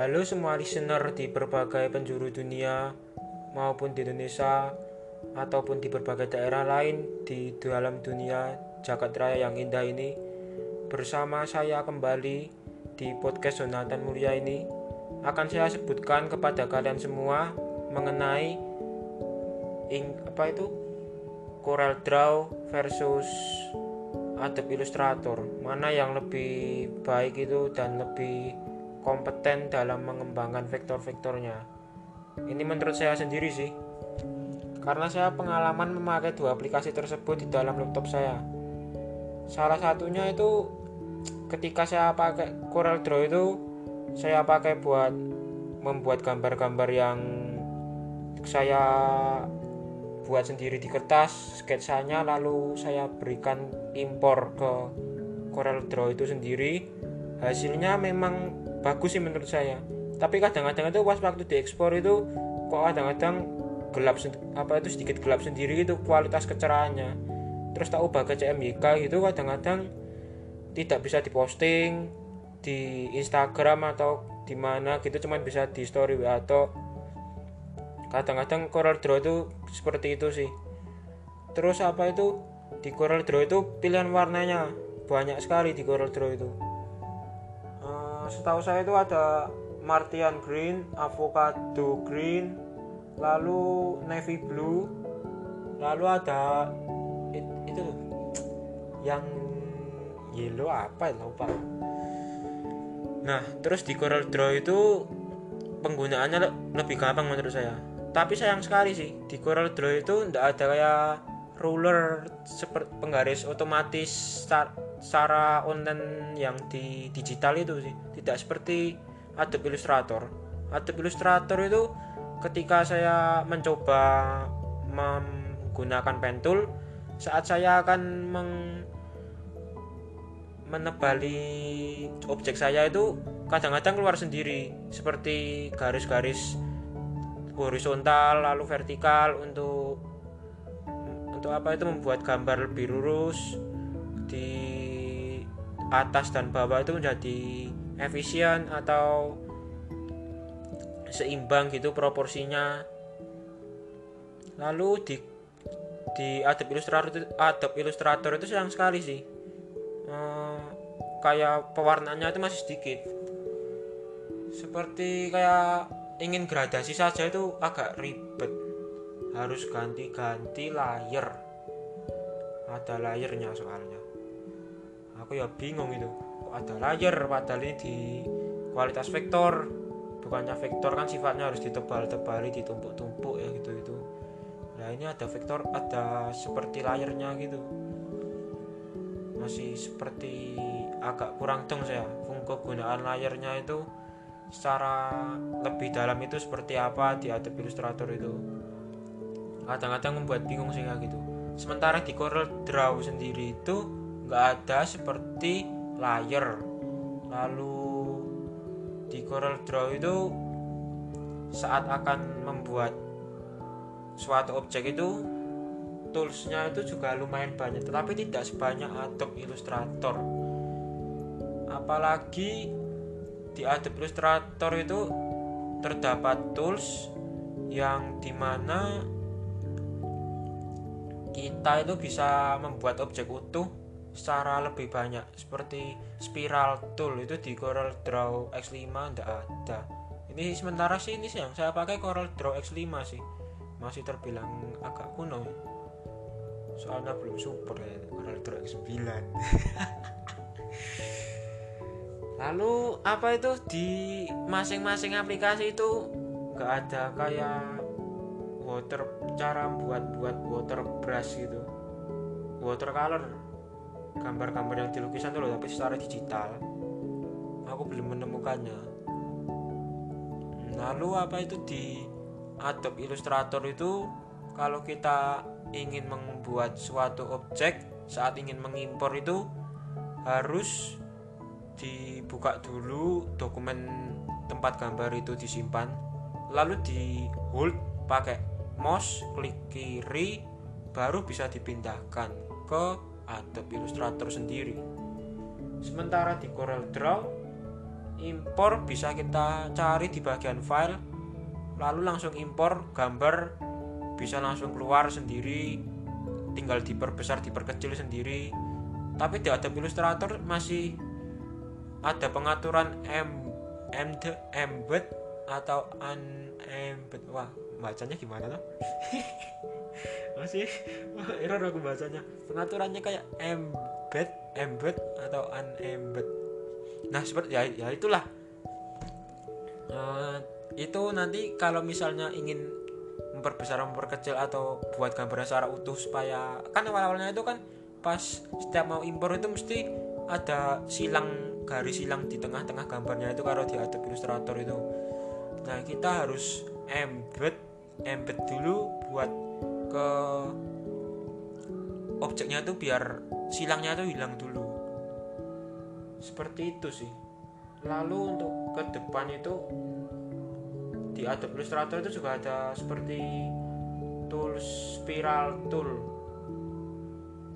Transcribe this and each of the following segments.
Halo semua listener di berbagai penjuru dunia maupun di Indonesia ataupun di berbagai daerah lain di dalam dunia jagat raya yang indah ini bersama saya kembali di podcast Jonathan Mulia ini akan saya sebutkan kepada kalian semua mengenai ing, apa itu? Corel Draw versus Adobe Illustrator. Mana yang lebih baik itu dan lebih kompeten dalam mengembangkan vektor-vektornya. Ini menurut saya sendiri sih. Karena saya pengalaman memakai dua aplikasi tersebut di dalam laptop saya. Salah satunya itu ketika saya pakai Corel Draw itu saya pakai buat membuat gambar-gambar yang saya buat sendiri di kertas sketsanya lalu saya berikan impor ke Corel Draw itu sendiri hasilnya memang bagus sih menurut saya. Tapi kadang-kadang itu pas waktu diekspor itu kok kadang-kadang gelap apa itu sedikit gelap sendiri itu kualitas kecerahannya. Terus tak ubah ke CMYK gitu kadang-kadang tidak bisa diposting di Instagram atau di mana gitu cuman bisa di story atau kadang-kadang Corel Draw itu seperti itu sih. Terus apa itu di Corel Draw itu pilihan warnanya. Banyak sekali di Corel Draw itu setahu saya itu ada Martian Green, Avocado Green, lalu Navy Blue, lalu ada it, itu yang yellow apa ya lupa. Nah, terus di Corel Draw itu penggunaannya lebih gampang menurut saya. Tapi sayang sekali sih di Corel Draw itu tidak ada kayak ruler seperti penggaris otomatis start secara online yang di digital itu sih. Tidak seperti Adobe Illustrator. Adobe Illustrator itu ketika saya mencoba menggunakan pen tool saat saya akan meng menebali objek saya itu kadang-kadang keluar sendiri. Seperti garis-garis horizontal lalu vertikal untuk untuk apa itu membuat gambar lebih lurus di atas dan bawah itu menjadi efisien atau seimbang gitu proporsinya. Lalu di di Adobe Illustrator itu Adobe Illustrator itu sayang sekali sih. Ehm, kayak pewarnaannya itu masih sedikit. Seperti kayak ingin gradasi saja itu agak ribet. Harus ganti-ganti layer ada layernya soalnya aku ya bingung itu ada layer padahal ini di kualitas vektor. Bukannya vektor kan sifatnya harus ditebal-tebali ditumpuk-tumpuk ya gitu itu nah ini ada vektor ada seperti layernya gitu. Masih seperti agak kurang dong saya kegunaan layernya itu secara lebih dalam itu seperti apa di Adobe Illustrator itu. Kadang-kadang membuat bingung sih gitu. Sementara di Corel Draw sendiri itu nggak ada seperti layer lalu di Corel Draw itu saat akan membuat suatu objek itu toolsnya itu juga lumayan banyak tetapi tidak sebanyak Adobe Illustrator. Apalagi di Adobe Illustrator itu terdapat tools yang di mana kita itu bisa membuat objek utuh secara lebih banyak seperti spiral tool itu di Corel Draw X5 tidak ada. Ini sementara sih ini sih yang saya pakai Corel Draw X5 sih. Masih terbilang agak kuno soalnya belum support ya Corel Draw X9 lalu apa itu? Di masing-masing aplikasi itu gak ada kayak water cara buat buat water brush gitu. Watercolor gambar-gambar yang dilukisan tuh loh tapi secara digital. Aku belum menemukannya. Lalu apa itu di Adobe Illustrator itu kalau kita ingin membuat suatu objek saat ingin mengimpor itu harus dibuka dulu dokumen tempat gambar itu disimpan lalu di hold pakai mouse klik kiri baru bisa dipindahkan ke Adobe Illustrator sendiri. Sementara di Corel Draw impor bisa kita cari di bagian file lalu langsung impor gambar bisa langsung keluar sendiri tinggal diperbesar diperkecil sendiri. Tapi di Adobe Illustrator masih ada pengaturan m m embed atau unembed. Wah bacanya gimana tuh masih error aku bacanya. Pengaturannya kayak embed embed atau unembed. Nah seperti ya, ya itulah. Uh, itu nanti kalau misalnya ingin memperbesar memperkecil atau buat gambarnya secara utuh supaya kan awal-awalnya itu kan pas setiap mau impor itu mesti ada silang garis silang di tengah-tengah gambarnya itu kalau di Adobe Illustrator itu. Nah kita harus embed embed dulu buat ke objeknya tuh biar silangnya tuh hilang dulu. Seperti itu sih. Lalu untuk ke depan itu di Adobe Illustrator itu juga ada seperti tool spiral tool.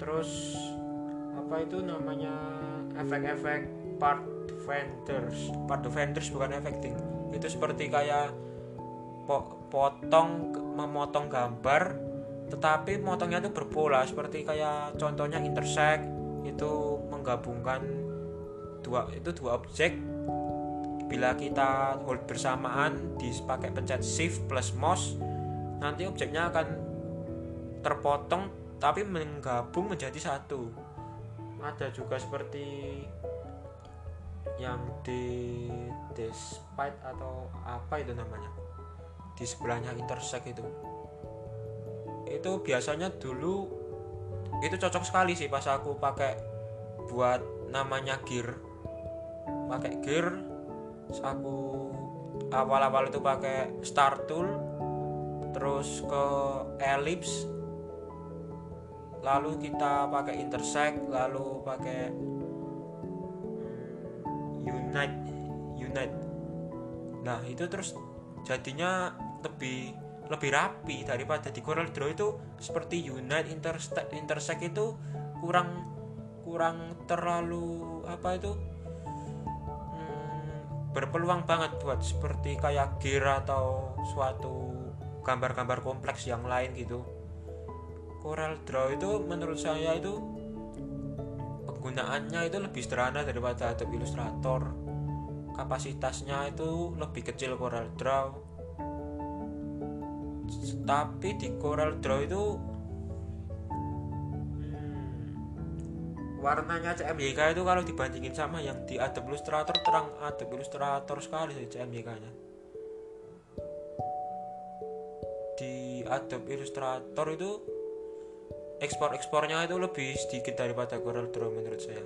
Terus apa itu namanya? Efek-efek part vendors. Part vendors bukan effecting. Itu seperti kayak potong memotong gambar tetapi motongnya itu berpola seperti kayak contohnya intersect itu menggabungkan dua itu dua objek. Bila kita hold bersamaan dipakai pencet shift plus mouse nanti objeknya akan terpotong tapi menggabung menjadi satu. Ada juga seperti yang di despite atau apa itu namanya? Di sebelahnya intersect itu itu biasanya dulu itu cocok sekali sih pas aku pakai buat namanya gear. Pakai gear aku awal-awal itu pakai start tool terus ke ellipse lalu kita pakai intersect lalu pakai hmm, unite unite. Nah itu terus jadinya lebih lebih rapi daripada di Corel Draw itu seperti Unite Intersect, Intersect itu kurang kurang terlalu apa itu hmm, berpeluang banget buat seperti kayak gear atau suatu gambar-gambar kompleks yang lain gitu. Corel Draw itu menurut saya itu penggunaannya itu lebih sederhana daripada Adobe Illustrator. Kapasitasnya itu lebih kecil Corel Draw tapi di Corel Draw itu warnanya CMYK itu kalau dibandingin sama yang di Adobe Illustrator terang Adobe Illustrator sekali sih CMYK nya di Adobe Illustrator itu ekspor-ekspornya itu lebih sedikit daripada Corel Draw menurut saya.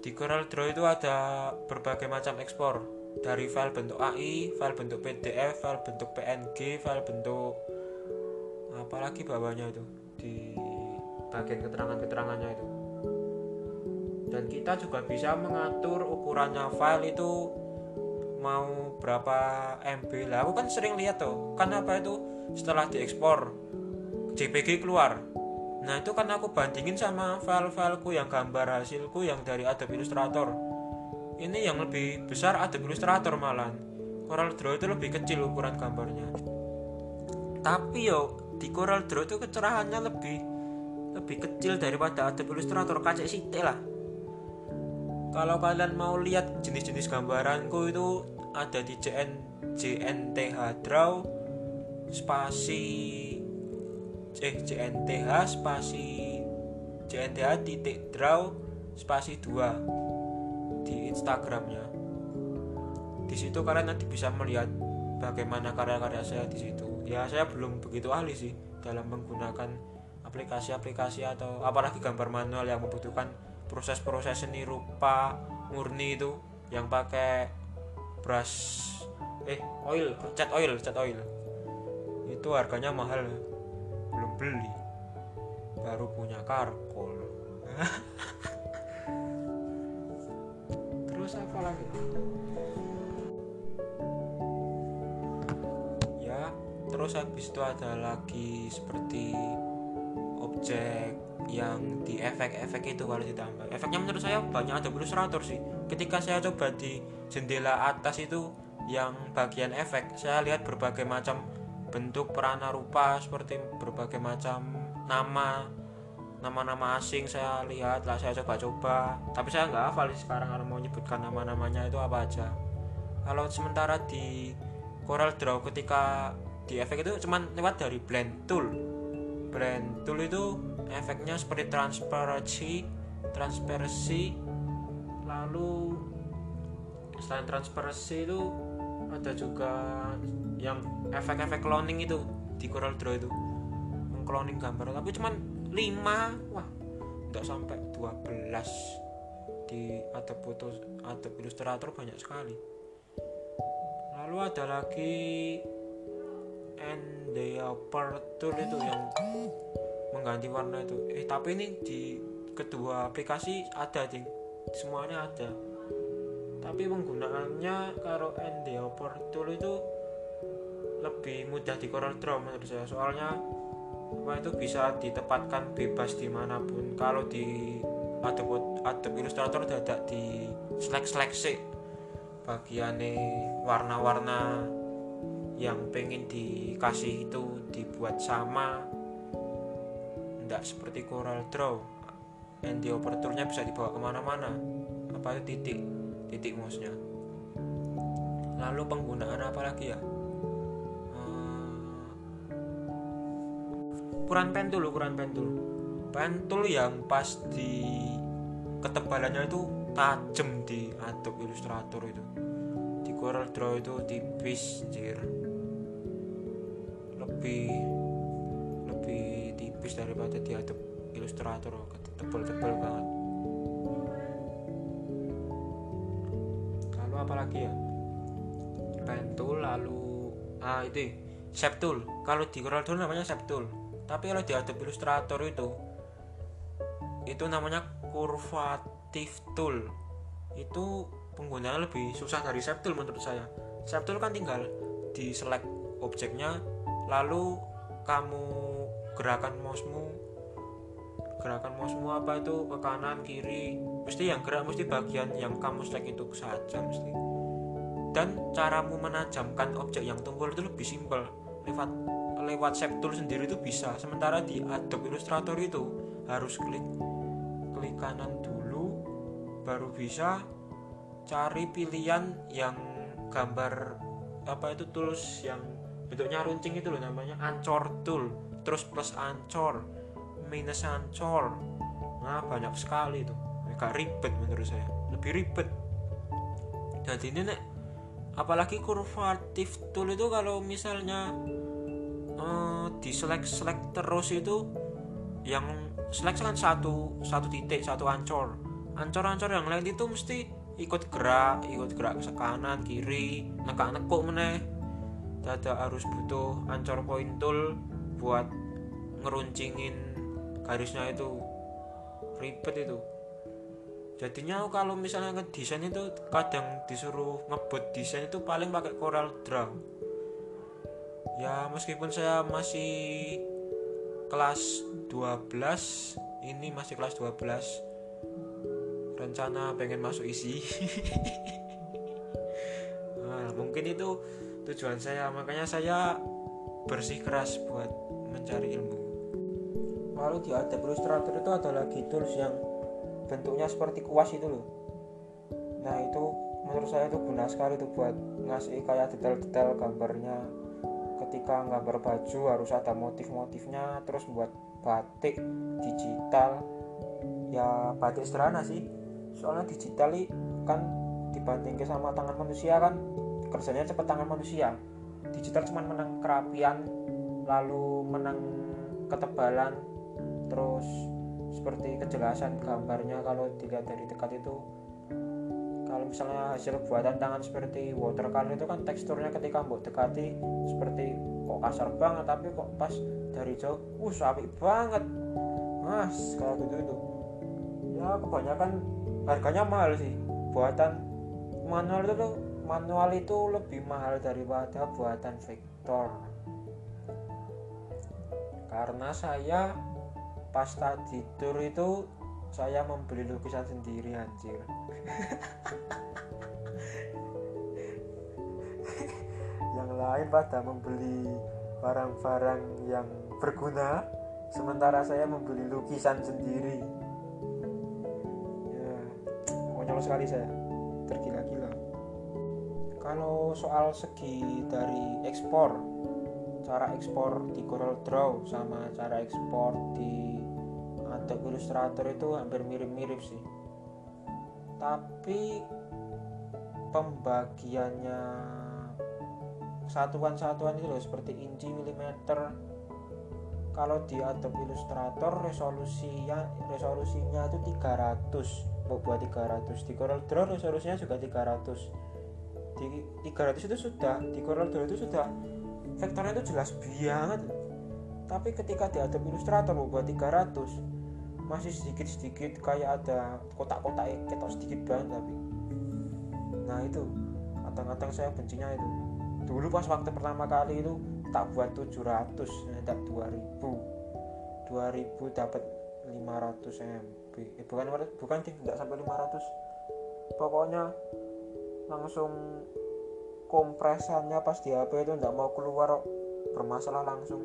Di Corel Draw itu ada berbagai macam ekspor dari file bentuk AI, file bentuk PDF, file bentuk PNG, file bentuk apalagi bawahnya itu di bagian keterangan-keterangannya itu. Dan kita juga bisa mengatur ukurannya file itu mau berapa MB lah. Aku kan sering lihat tuh, kan apa itu setelah diekspor JPG keluar. Nah itu kan aku bandingin sama file-fileku yang gambar hasilku yang dari Adobe Illustrator ini yang lebih besar ada Illustrator malah Coral Draw itu lebih kecil ukuran gambarnya. Tapi yo di Coral Draw itu kecerahannya lebih lebih kecil daripada Adobe Illustrator kacek sitik lah. Kalau kalian mau lihat jenis-jenis gambaranku itu ada di JN JNTH Draw spasi eh JNTH spasi JNTH titik draw spasi 2 di Instagramnya. Di situ kalian nanti bisa melihat bagaimana karya-karya saya di situ. Ya saya belum begitu ahli sih dalam menggunakan aplikasi-aplikasi atau apalagi gambar manual yang membutuhkan proses-proses seni rupa murni itu yang pakai brush eh oil cat oil cat oil. Itu harganya mahal. Belum beli. Baru punya karkol ya terus habis itu ada lagi seperti objek yang di efek-efek itu kalau ditambah. Efeknya menurut saya banyak ada ilustrator sih. Ketika saya coba di jendela atas itu yang bagian efek saya lihat berbagai macam bentuk perana rupa seperti berbagai macam nama nama-nama asing saya lihat lah saya coba-coba. Tapi saya nggak hafal sekarang kalau mau menyebutkan nama-namanya itu apa aja. Kalau sementara di Corel Draw ketika di efek itu cuman lewat dari blend tool. Blend tool itu efeknya seperti transparansi transparansi lalu selain transparansi itu ada juga yang efek-efek cloning itu di Corel Draw itu. Mengcloning gambar tapi cuman 5 wah nggak sampai 12 di ada foto ada ilustrator banyak sekali. Lalu ada lagi and the tool itu yang mengganti warna itu. Eh tapi ini di kedua aplikasi ada ding semuanya ada. Tapi penggunaannya kalau and the tool itu lebih mudah di Corel Draw menurut saya. Soalnya apa itu bisa ditempatkan bebas di mana pun. Kalau di Adobe, Adobe Illustrator ada di selek-seleksi bagiannya warna-warna yang pengen dikasih itu dibuat sama. Tidak seperti Corel Draw. And the operatornya bisa dibawa ke mana-mana. Apa itu titik? Titik mouse nya lalu penggunaan apa lagi ya ukuran pen dulu ukuran pen dulu pen tool yang pas di ketebalannya itu tajam di Adobe Illustrator itu. Di Corel Draw itu tipis jir lebih lebih tipis daripada di Adobe Illustrator tebel-tebel banget. Lalu apa lagi ya? Pen tool lalu ah itu shape tool kalau di Corel Draw namanya shape tapi kalau di Adobe Illustrator itu itu namanya curvative tool. Itu penggunaan lebih susah dari shape tool menurut saya. Shape tool kan tinggal di select objeknya lalu kamu gerakan mousemu gerakan mousemu apa itu ke kanan kiri mesti yang gerak mesti bagian yang kamu select itu saja mesti. Dan caramu menajamkan objek yang tunggul itu lebih simpel lewat lewat shape tool sendiri itu bisa. Sementara di Adobe Illustrator itu harus klik klik kanan dulu baru bisa cari pilihan yang gambar apa itu tools yang bentuknya runcing itu loh namanya ancor tool. Terus plus ancor minus ancor nah banyak sekali itu. Agak ribet menurut saya. Lebih ribet. Jadi ini nek apalagi kurvatif tool itu kalau misalnya di select select terus itu yang select kan satu satu titik satu ancor. Ancor-ancor yang lain itu mesti ikut gerak ikut gerak ke kanan kiri nekak nekuk meneh. Dada harus butuh ancor point tool buat ngeruncingin garisnya itu. Ribet itu. Jadinya kalau misalnya ngedesain itu kadang disuruh ngebut desain itu paling pakai Corel Draw ya meskipun saya masih kelas 12 ini masih kelas 12 rencana pengen masuk isi nah, mungkin itu tujuan saya. Makanya saya bersih keras buat mencari ilmu. Lalu di Adobe Illustrator itu ada lagi tools yang bentuknya seperti kuas itu loh. Nah itu menurut saya itu guna sekali tuh buat ngasih kayak detail-detail gambarnya ketika gambar baju harus ada motif-motifnya terus buat batik digital. Ya batik sederhana sih. Soalnya digital kan dibandingkan sama tangan manusia kan kerjanya cepat tangan manusia. Digital cuma menang kerapian lalu menang ketebalan. Terus seperti kejelasan gambarnya kalau dilihat dari dekat itu kalau misalnya hasil buatan tangan seperti watercolor itu kan teksturnya ketika mau dekati seperti kok kasar banget tapi kok pas dari jauh uh sapi banget. Mas kayak gitu itu. Ya kebanyakan harganya mahal sih. Buatan manual itu tuh manual itu lebih mahal daripada buatan vektor karena saya pas tadi tur itu saya membeli lukisan sendiri anjir. Yang lain pada membeli barang-barang yang berguna sementara saya membeli lukisan sendiri. Ya konyol sekali saya. Tergila-gila. Kalau soal segi dari ekspor cara ekspor di Corel Draw sama cara ekspor di Adobe Illustrator itu hampir mirip-mirip sih. Tapi pembagiannya satuan-satuan itu loh seperti inci milimeter. Kalau di Adobe Illustrator resolusinya resolusinya itu 300 mau buat 300 di Corel Draw resolusinya juga 300 di 300 itu sudah di Corel Draw itu sudah. Vektornya itu jelas banget. Tapi ketika di Adobe Illustrator buat 300 masih sedikit-sedikit kayak ada kotak-kotak ketok sedikit banget tapi. Nah itu. Kadang-kadang saya bencinya itu. Dulu pas waktu pertama kali itu tak buat 700 tidak 2000 2000 dapat 500 MB eh, bukan bukan tidak sampai 500 pokoknya langsung kompresannya pas di HP itu tidak mau keluar bermasalah langsung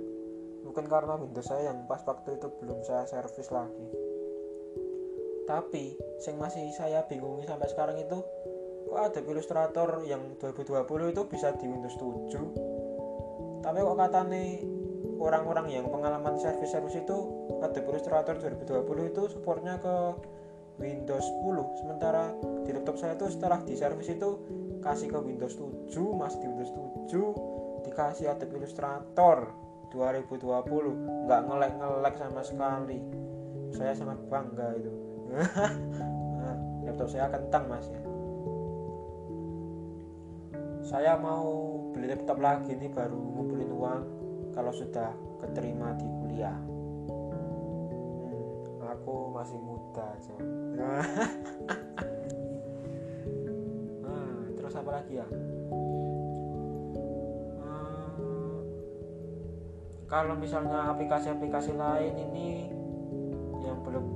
mungkin karena Windows saya yang pas waktu itu belum saya servis lagi. Tapi yang masih saya bingungi sampai sekarang itu kok ada Illustrator yang 2020 itu bisa di Windows 7 tapi kok kata nih orang-orang yang pengalaman servis-servis itu ada Illustrator 2020 itu supportnya ke Windows 10 sementara di laptop saya itu setelah di servis itu kasih ke Windows 7 masih di Windows 7 dikasih Adobe Illustrator 2020 nggak ngelek-ngelek sama sekali. Saya sangat bangga itu. Laptop saya kentang mas ya. Saya mau beli laptop lagi nih baru ngumpulin uang kalau sudah keterima di kuliah. Hmm, aku masih muda aja. Nah, terus apa lagi ya kalau misalnya aplikasi-aplikasi lain ini yang belum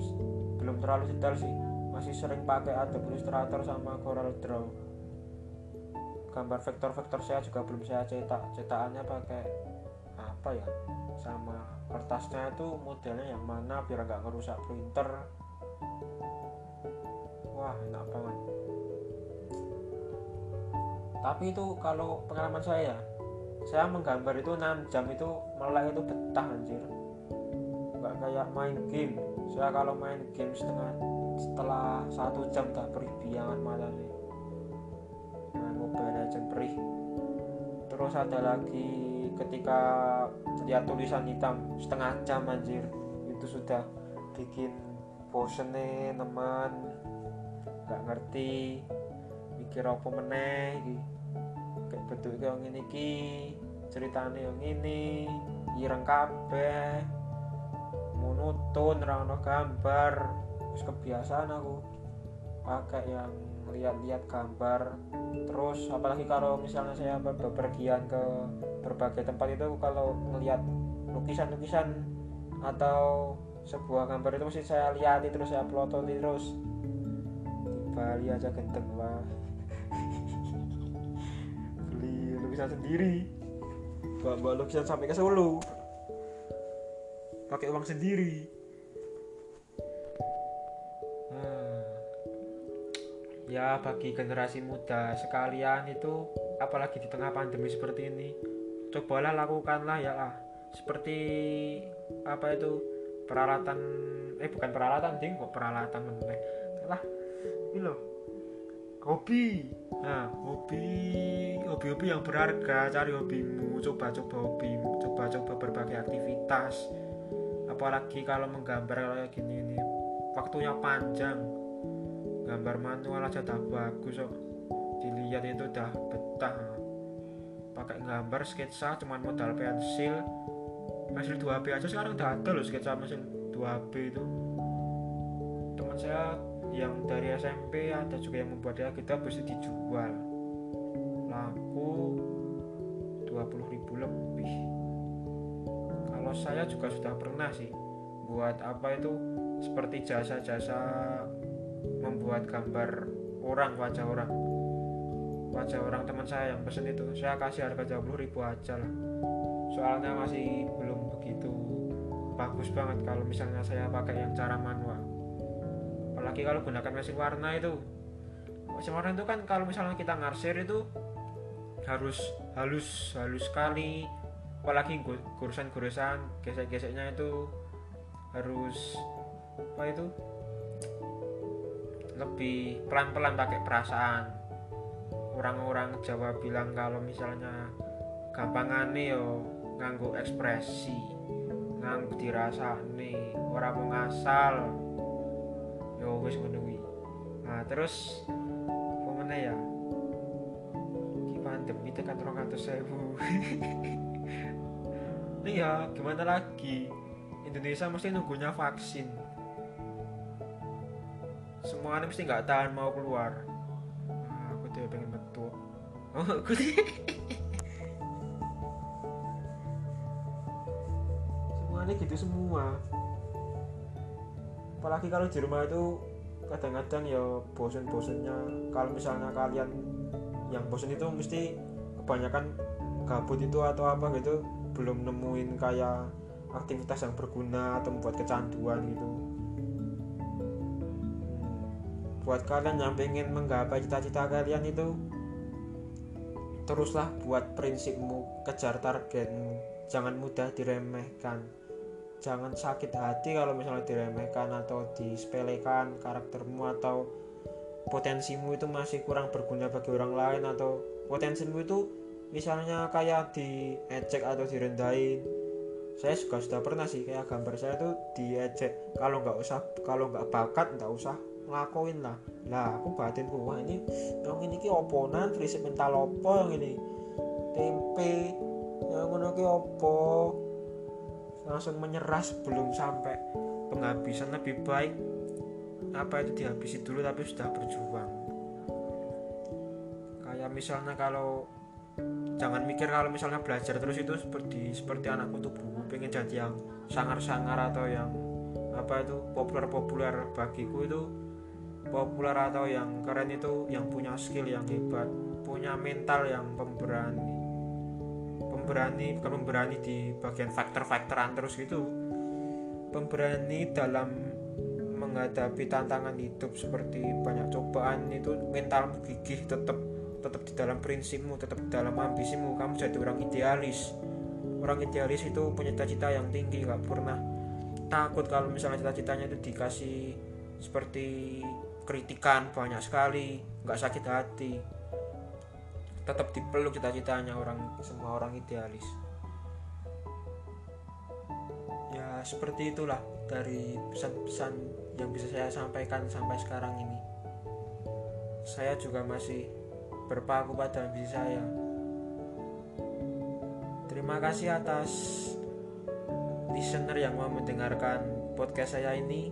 belum terlalu detail sih masih sering pakai Adobe Illustrator sama Corel Draw. Gambar vektor-vektor saya juga belum saya cetak cetakannya pakai apa ya sama kertasnya itu modelnya yang mana biar nggak ngerusak printer. Wah enak banget. Tapi itu kalau pengalaman saya saya menggambar itu 6 jam itu melek itu betah anjir. Nggak kayak main game. Saya kalau main game setengah setelah satu jam tak perih mata sih Legend perih. Terus ada lagi ketika lihat tulisan hitam setengah jam anjir. Itu sudah bikin bosen nih teman nggak ngerti. Mikir apa meneh kayak betul yang ini ki ceritanya yang ini ireng kabeh. Monoton rano gambar. Terus kebiasaan aku. Pakai yang lihat-lihat gambar. Terus apalagi kalau misalnya saya berpergian ke berbagai tempat itu kalau melihat lukisan-lukisan atau sebuah gambar itu mesti saya lihat terus saya pelototi terus. Di Bali aja genteng wah. Beli lukisan sendiri bawa, lukisan sampai ke Solo. Pakai uang sendiri. Ya bagi generasi muda sekalian itu apalagi di tengah pandemi seperti ini cobalah lakukanlah ya lah. Seperti apa itu peralatan eh bukan peralatan ding kok peralatan meneh. Lah ini loh hobi. Nah hobi. Hobi-hobi yang berharga cari hobimu coba-coba hobimu coba-coba berbagai aktivitas. Apalagi kalau menggambar kayak gini ini waktunya panjang. Gambar manual aja tak bagus kok. Dilihat itu udah betah. Pakai gambar sketsa cuman modal pensil. Pensil 2B aja sekarang udah ada loh sketsa mesin 2B itu. Teman saya yang dari SMP ada juga yang membuat kita bisa dijual. Laku 20 ribu lebih. Kalau saya juga sudah pernah sih membuat apa itu seperti jasa-jasa membuat gambar orang wajah orang. Wajah orang teman saya yang pesen itu saya kasih harga 20 ribu aja lah. Soalnya masih belum begitu bagus banget kalau misalnya saya pakai yang cara manual apalagi kalau gunakan mesin warna itu. Mesin warna itu kan kalau misalnya kita ngarsir itu harus halus halus sekali. Apalagi goresan-goresan gesek-geseknya itu harus apa itu? Lebih pelan-pelan pakai perasaan. Orang-orang Jawa bilang kalau misalnya gampang aneh yo nganggu ekspresi nganggu dirasa nih orang mau ngasal yo wis menunggu nah terus apa ya? Ki pandemi tekan orang atau sewu iya gimana lagi? Indonesia mesti nunggunya vaksin. Semuanya mesti nggak tahan mau keluar. Nah, aku tuh pengen metu oh aku semuanya gitu semua apalagi kalau di rumah itu kadang-kadang ya bosen-bosennya. Kalau misalnya kalian yang bosen itu mesti kebanyakan gabut itu atau apa gitu belum nemuin kayak aktivitas yang berguna atau membuat kecanduan gitu. Hmm, buat kalian yang pengen menggapai cita-cita kalian itu teruslah buat prinsipmu kejar targetmu. Jangan mudah diremehkan jangan sakit hati kalau misalnya diremehkan atau disepelekan karaktermu atau potensimu itu masih kurang berguna bagi orang lain atau potensimu itu misalnya kayak diejek atau direndahin. Saya juga sudah pernah sih kayak gambar saya tuh diejek. Kalau nggak usah kalau nggak bakat nggak usah ngelakuin lah. Lah aku batinku wah ini yang ini ki oponan prinsip mental opo yang ini tempe yang ngono ki opo langsung menyerah sebelum sampai penghabisan. Lebih baik apa itu dihabisi dulu tapi sudah berjuang. Kayak misalnya kalau jangan mikir kalau misalnya belajar terus itu seperti seperti anak kutu buku pengen jadi yang sangar-sangar atau yang apa itu populer-populer bagiku itu populer atau yang keren itu yang punya skill yang hebat punya mental yang pemberani pemberani bukan pemberani di bagian faktor-faktoran terus gitu. Pemberani dalam menghadapi tantangan hidup seperti banyak cobaan itu mentalmu gigih tetap tetap di dalam prinsipmu tetap di dalam ambisimu. Kamu jadi orang idealis. Orang idealis itu punya cita-cita yang tinggi gak pernah takut kalau misalnya cita-citanya itu dikasih seperti kritikan banyak sekali nggak sakit hati tetap dipeluk cita-citanya orang semua orang idealis ya seperti itulah dari pesan-pesan yang bisa saya sampaikan sampai sekarang ini saya juga masih berpaku pada ambisi saya. Terima kasih atas listener yang mau mendengarkan podcast saya ini.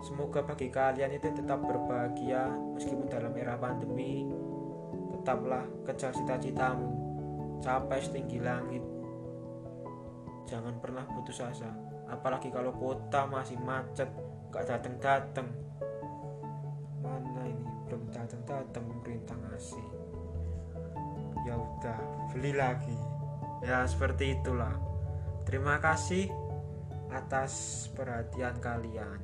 Semoga bagi kalian itu tetap berbahagia meskipun dalam era pandemi. Tetaplah kejar cita-citamu, capai setinggi langit. Jangan pernah putus asa, apalagi kalau kota masih macet, gak datang-datang. Mana ini? Belum datang-datang pemerintah ngasih ya udah beli lagi. Ya seperti itulah. Terima kasih atas perhatian kalian